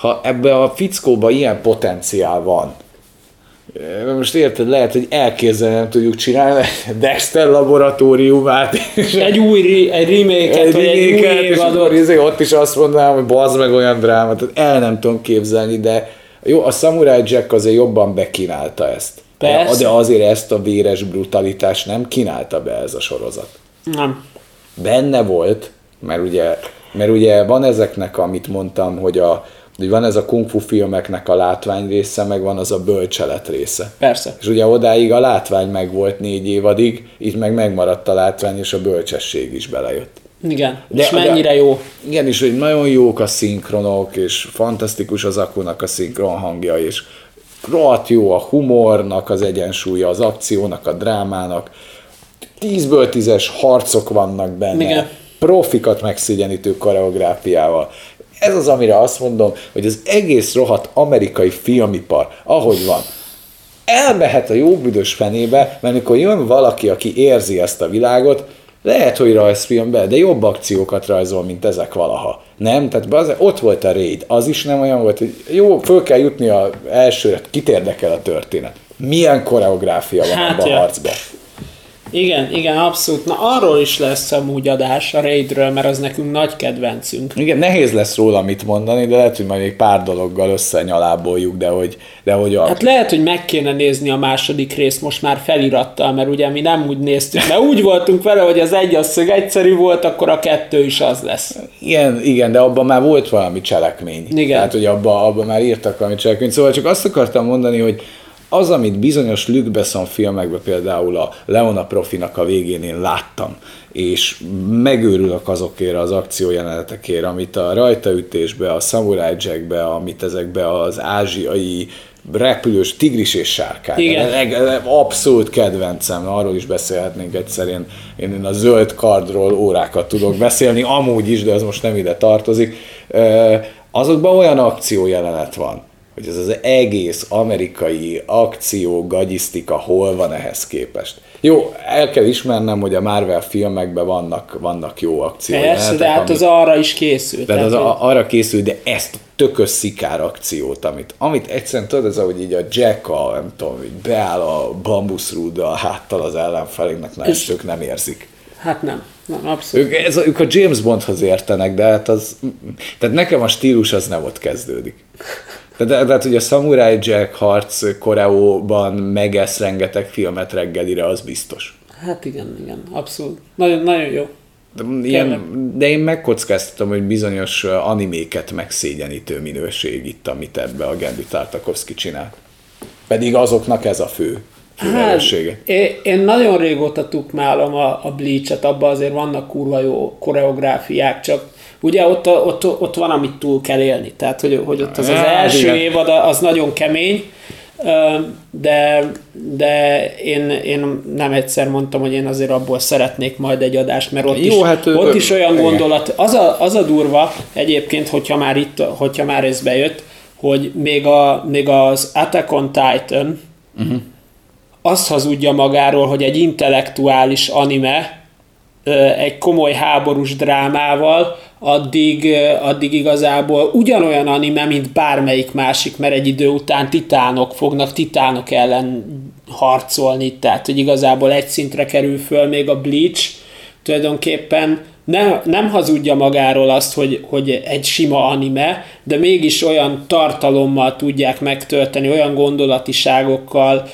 ha ebbe a fickóba ilyen potenciál van, most érted, lehet, hogy elképzelni nem tudjuk csinálni Dexter laboratóriumát. És egy új egy remake-et, egy, vagy egy új és akkor izé, ott is azt mondanám, hogy bazd meg olyan drámát, tehát el nem tudom képzelni, de jó, a Samurai Jack azért jobban bekínálta ezt. Persze. De azért ezt a véres brutalitást nem kínálta be ez a sorozat. Nem. Benne volt, mert ugye, mert ugye van ezeknek, amit mondtam, hogy a, hogy van ez a kung fu filmeknek a látvány része, meg van az a bölcselet része. Persze. És ugye odáig a látvány meg volt négy évadig, így meg megmaradt a látvány, és a bölcsesség is belejött. Igen, de, és mennyire de, jó. Igen, és hogy nagyon jók a szinkronok, és fantasztikus az akunak a szinkron hangja, és rohadt jó a humornak az egyensúlya, az akciónak, a drámának. Tízből tízes harcok vannak benne. Igen. Profikat megszégyenítő koreográfiával ez az, amire azt mondom, hogy az egész rohadt amerikai filmipar, ahogy van, elmehet a jó büdös fenébe, mert amikor jön valaki, aki érzi ezt a világot, lehet, hogy rajzfilmben, de jobb akciókat rajzol, mint ezek valaha. Nem? Tehát az, ott volt a raid, az is nem olyan volt, hogy jó, föl kell jutni a elsőre, kit érdekel a történet. Milyen koreográfia van hát ja. a harcban? Igen, igen, abszolút. Na arról is lesz amúgy adás a Raidről, mert az nekünk nagy kedvencünk. Igen, nehéz lesz róla mit mondani, de lehet, hogy majd egy pár dologgal összenyaláboljuk, de hogy, de hogy a... Hát lehet, hogy meg kéne nézni a második részt most már felirattal, mert ugye mi nem úgy néztük, mert úgy voltunk vele, hogy az egy az szög egyszerű volt, akkor a kettő is az lesz. Igen, igen, de abban már volt valami cselekmény. Igen. Tehát, hogy abban, abban már írtak valami cselekményt. Szóval csak azt akartam mondani, hogy az, amit bizonyos Luc Besson filmekben például a Leona Profinak a végén én láttam, és megőrülök azokért az akciójelenetekért, amit a rajtaütésbe, a Samurai Jackbe, amit ezekbe az ázsiai repülős tigris és sárkány. Igen. Abszolút kedvencem, arról is beszélhetnénk egyszer, én, én a zöld kardról órákat tudok beszélni, amúgy is, de ez most nem ide tartozik. Azokban olyan akciójelenet van, hogy ez az egész amerikai akció, gagyisztika hol van ehhez képest. Jó, el kell ismernem, hogy a Marvel filmekben vannak, vannak jó akciók. Persze, de hát az arra is készült. De az a, arra készült, de ezt tökös szikár akciót, amit, amit egyszerűen tudod, ez ahogy így a Jack, a, nem tudom, hogy beáll a bambuszrúda a háttal az ellenfelének, na ezt ők nem érzik. Hát nem, nem abszolút. Ők, ez ők a James Bondhoz értenek, de hát az, tehát nekem a stílus az nem ott kezdődik. Tehát, tehát hogy a Samurai Jack harc koreóban megesz rengeteg filmet reggelire, az biztos. Hát igen, igen, abszolút. Nagyon, nagyon jó. De, ilyen, de én megkockáztatom, hogy bizonyos animéket megszégyenítő minőség itt, amit ebbe a Gendi Tartakovsky csinál. Pedig azoknak ez a fő. Hát, én, én nagyon régóta tukmálom a, a Bleach-et, abban azért vannak kurva jó koreográfiák, csak ugye ott, ott, ott van, amit túl kell élni. Tehát, hogy, hogy ott az, az első évad az nagyon kemény, de, de én, én nem egyszer mondtam, hogy én azért abból szeretnék majd egy adást, mert ott, Jó, is, hát, ott is olyan igen. gondolat, az a, az a durva egyébként, hogyha már itt, hogyha már ez bejött, hogy még, a, még az Attack on Titan uh-huh. azt hazudja magáról, hogy egy intellektuális anime, egy komoly háborús drámával, addig, addig igazából ugyanolyan anime, mint bármelyik másik, mert egy idő után titánok fognak titánok ellen harcolni, tehát hogy igazából egy szintre kerül föl még a Bleach, tulajdonképpen ne, nem hazudja magáról azt, hogy, hogy egy sima anime, de mégis olyan tartalommal tudják megtölteni, olyan gondolatiságokkal,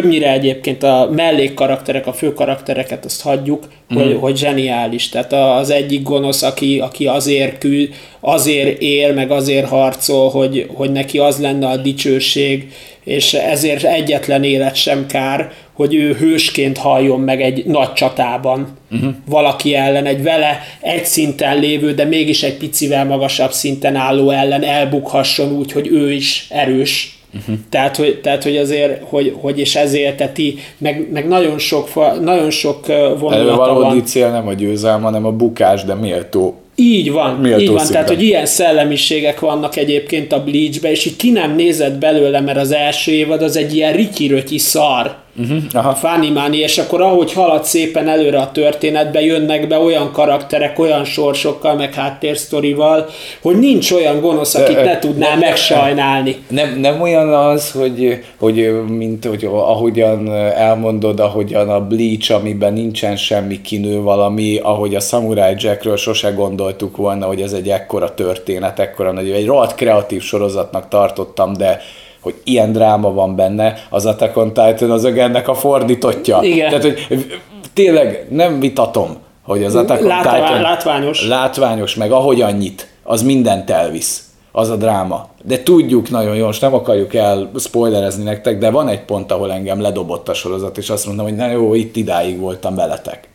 többnyire egyébként a mellékkarakterek, a fő karaktereket azt hagyjuk, mm. hogy, hogy zseniális. Tehát az egyik gonosz, aki, aki azért küld, azért él, meg azért harcol, hogy, hogy neki az lenne a dicsőség, és ezért egyetlen élet sem kár, hogy ő hősként halljon meg egy nagy csatában uh-huh. valaki ellen, egy vele egy szinten lévő, de mégis egy picivel magasabb szinten álló ellen elbukhasson úgy, hogy ő is erős, Uh-huh. Tehát, hogy, tehát, hogy azért, hogy, hogy és ezért teti, meg, meg nagyon sok, nagyon sok vonulata van. valódi cél nem a győzelem, hanem a bukás, de méltó így van, így van. Tehát, hogy ilyen szellemiségek vannak egyébként a Bleachbe, és így ki nem nézett belőle, mert az első évad az egy ilyen rikiröki szar. Uh-huh, aha. Fanimani, és akkor ahogy halad szépen előre a történetbe, jönnek be olyan karakterek, olyan sorsokkal, meg háttérsztorival, hogy nincs olyan gonosz, akit ne tudná nem, megsajnálni. Nem, nem olyan az, hogy, hogy mint hogy ahogyan elmondod, ahogyan a Bleach, amiben nincsen semmi kinő valami, ahogy a Samurai Jackről sose gondoltuk volna, hogy ez egy ekkora történet, ekkora nagy, egy rohadt kreatív sorozatnak tartottam, de hogy ilyen dráma van benne, az Attack on Titan az ennek a fordítottja. Igen. Tehát, hogy tényleg nem vitatom, hogy az Attack on Látvá- Titan látványos. látványos, meg ahogy annyit, az mindent elvisz az a dráma. De tudjuk nagyon jól, most nem akarjuk el spoilerezni nektek, de van egy pont, ahol engem ledobott a sorozat, és azt mondtam, hogy na jó, itt idáig voltam veletek.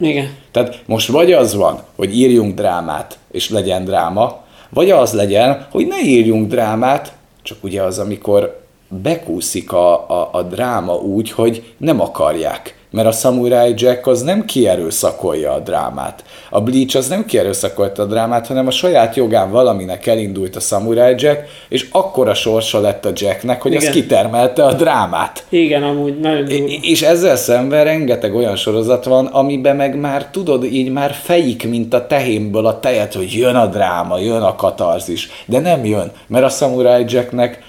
Igen. Tehát most vagy az van, hogy írjunk drámát, és legyen dráma, vagy az legyen, hogy ne írjunk drámát, csak ugye az, amikor bekúszik a, a, a dráma úgy, hogy nem akarják. Mert a Samurai Jack az nem kierőszakolja a drámát. A Bleach az nem kierőszakolta a drámát, hanem a saját jogán valaminek elindult a Samurai Jack, és akkora sorsa lett a Jacknek, hogy Igen. az kitermelte a drámát. Igen, amúgy nagyon durva. És ezzel szemben rengeteg olyan sorozat van, amiben meg már tudod, így már fejik, mint a tehénből a tejet, hogy jön a dráma, jön a katarzis. De nem jön, mert a Samurai Jacknek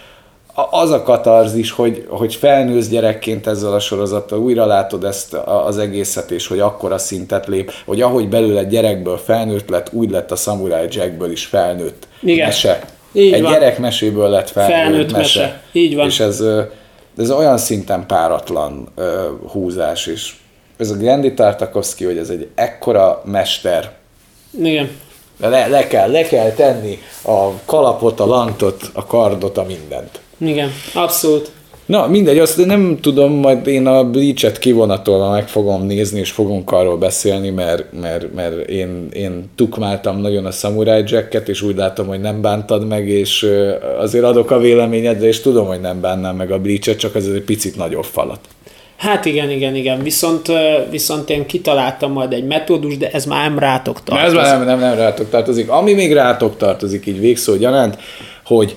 az a katarzis, hogy, hogy felnősz gyerekként ezzel a sorozattal, újra látod ezt az egészet, és hogy akkora szintet lép, hogy ahogy belőle gyerekből felnőtt lett, úgy lett a Samurai Jackből is felnőtt Igen. mese. Így Egy van. gyerekmeséből lett felnőtt, felnőtt mese. mese. Így van. És ez, ez olyan szinten páratlan uh, húzás is. Ez a Gandhi Tartakovsky, hogy ez egy ekkora mester. Igen. Le, le, kell, le kell tenni a kalapot, a lantot, a kardot, a mindent. Igen, abszolút. Na, mindegy, azt nem tudom, majd én a Bleach-et kivonatolva meg fogom nézni, és fogunk arról beszélni, mert, mert, mert én, én tukmáltam nagyon a Samurai Jacket, és úgy látom, hogy nem bántad meg, és azért adok a véleményedre, és tudom, hogy nem bánnám meg a Bleach-et, csak ez egy picit nagyobb falat. Hát igen, igen, igen. Viszont, viszont én kitaláltam majd egy metódus, de ez már nem rátok tartozik. Ez már nem, nem, nem rátok tartozik. Ami még rátok tartozik, így végszó gyanánt, hogy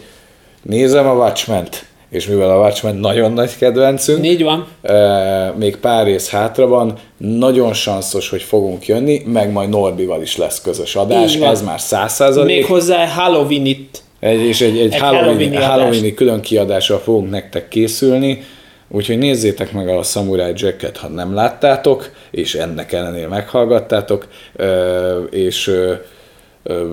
nézem a watchmen és mivel a Watchmen nagyon nagy kedvencünk, Így van. még pár rész hátra van, nagyon sanszos, hogy fogunk jönni, meg majd Norbival is lesz közös adás, ez már száz százalék. Még hozzá Halloween itt. Egy, és egy, egy, Egy Halloween, Halloween-i Halloween külön kiadással fogunk nektek készülni, úgyhogy nézzétek meg a Samurai Jacket, ha nem láttátok, és ennek ellenére meghallgattátok, és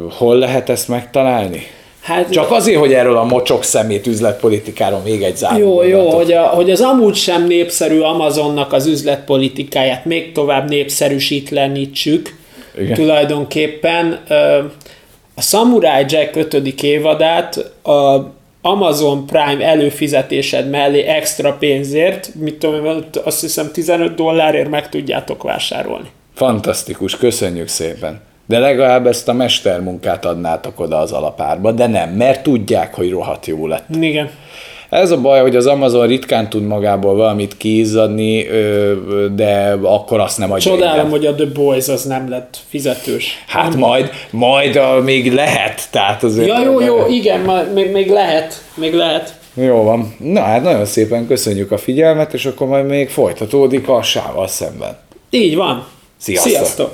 hol lehet ezt megtalálni? Hát Csak azért, hogy erről a mocsok szemét üzletpolitikáról még egy záró Jó, jó, hogy, a, hogy az amúgy sem népszerű Amazonnak az üzletpolitikáját még tovább népszerűsítlenítsük Igen. tulajdonképpen. A Samurai Jack 5. évadát a Amazon Prime előfizetésed mellé extra pénzért, mit tudom, azt hiszem 15 dollárért meg tudjátok vásárolni. Fantasztikus, köszönjük szépen. De legalább ezt a mestermunkát adnátok oda az alapárba, de nem, mert tudják, hogy rohadt jó lett. Igen. Ez a baj, hogy az Amazon ritkán tud magából valamit kiizzadni, de akkor azt nem adja Csodálom, ingyen. hogy a The Boys az nem lett fizetős. Hát majd, majd a, még lehet, tehát azért... Ja, jó, jó, igen, ma- még, még lehet, még lehet. Jó van. Na hát nagyon szépen köszönjük a figyelmet, és akkor majd még folytatódik a sával szemben. Így van. Sziasztok. Sziasztok.